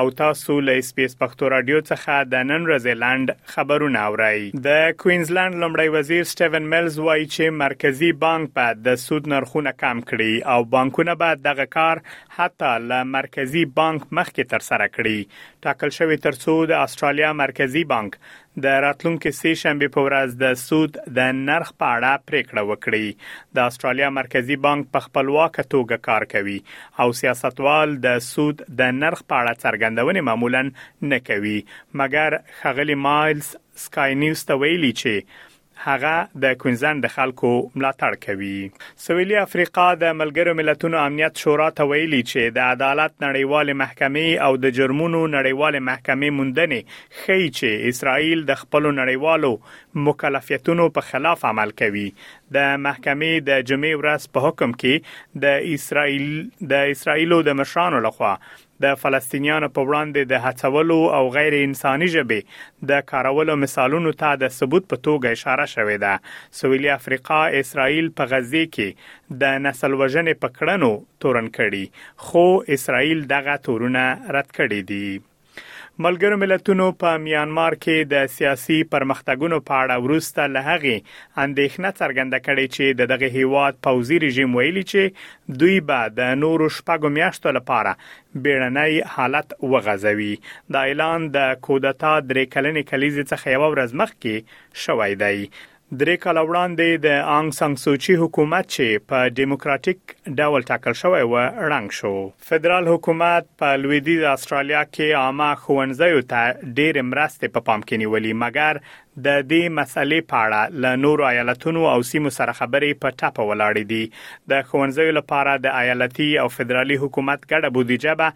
او تاسو له اس پی اس پښتو رادیو څخه د نن ورځې لنډ خبرونه اورئ د کوینزلند لومړی وزیر سټیون میلز وایي چې مرکزی بانک به د سود نرخونه کم کړي او بانکونه به دغه کار حتی له مرکزی بانک مخکې تر سره کړي ټاکل شوی ترڅو د استرالیا مرکزی بانک د راتلونکې سې شنبې په ورځ د سود د نرخ په اړه پریکړه وکړي. د استرالیا مرکزی بانک په خپلواکه توګه کار کوي او سیاستوال د سود د نرخ په اړه څرګندونې معمولا نه کوي مګر ښاغلي مایلز سکای نیوز ته ویلي چې هغه د کوینزلنډ د خلکو ملاتړ کوي. سویلي افریقا د ملګرو ملتونو امنیت شورا ته ویلي چې د عدالت نړیوالې محکمې او د جرمونو نړیوالې محکمې موندنې ښيي چې اسرائیل د خپلو نړیوالو مکلفیتونو په خلاف عمل کوي. د محکمې د جمعې ورځ په حکم کې د اسرائیلو د مشرانو لخوا د فلسطینیانو په وړاندې د هڅولو او غیر انساني ژبې د کارولو مثالونو ته د ثبوت په توګه اشاره شوې ده. سویلي افریقا اسرائیل په غزې کې د نسل وژنې په کړنو تورن کړي، خو اسرائیل دغه تورونه رد کړي دي. ملګرو ملتونو په میانمار کې د سیاسي پرمختګونو په اړه وروسته له هغې اندېښنه څرګنده کړې چې د دغه هیواد پوځي رژیم ویلي چې دوی به د نورو شپږو میاشتو لپاره بیړنی حالت وغځوي. دا اعلان د کودتا درې کلنې کلیزې څخه یوه ورځ مخکې شوی دی. درې کاله وړاندې د آنګ سان سوچي حکومت چې په ډیموکراتیک ډول ټاکل شوی و، ړنګ شو. فدرال حکومت په لویدیځه اسټرالیا کې عامه ښوونځیو ته ډېرې مرستې په پام کې نیولي، مګر د دې مسئلې په اړه له نورو ایالتونو او سیمو سره خبرې په ټپه ولاړې دي. د ښوونځیو لپاره د ایالتي او فدرالي حکومت ګډه بودیجه به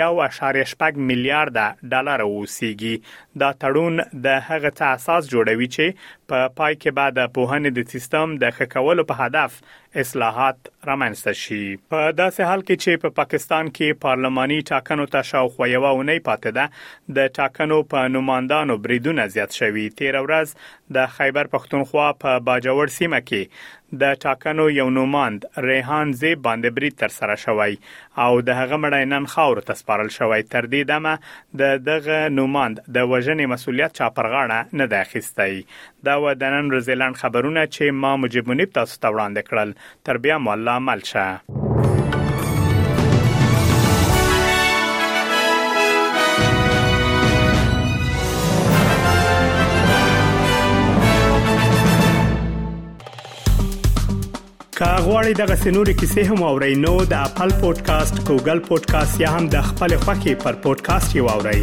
یو اعشاریه شپږ میلیارده ډالر واوسېږي. دا تړون د هغه څه اساس جوړوي چې په پای کې به د پوهنې د سیستم د ښه کولو په هدف اصلاحات رامنځته شي په داسې حال کې چې په پاکستان کې پارلماني ټاکنو ته شاوخوا یو اونۍ پاتې ده د ټاکنو په نوماندانو بریدونه زیات شوي تیر ورځ د خیبر پښتونخوا په باجوړ سیمه کې د ټاکنو یو نوماند ریحان زیب باندې برید تر سره شوی او د هغه مړی نن خاور ته سپارل شوی تر دې دمه د دغه نوماند د وژنې مسولیت چا پر غاړه نه دی اخیستی دا وه د نن ورځې لنډ خبرونه چې ما مجیب منیب تاسو ته وړاندې کړل تر بیا مو الله مل شه که غواړئ دغه سنوري کیسې هم او رینو د خپل پودکاسټ ګوګل پودکاسټ یا هم د خپل خاكي پر پودکاسټ یو اورئ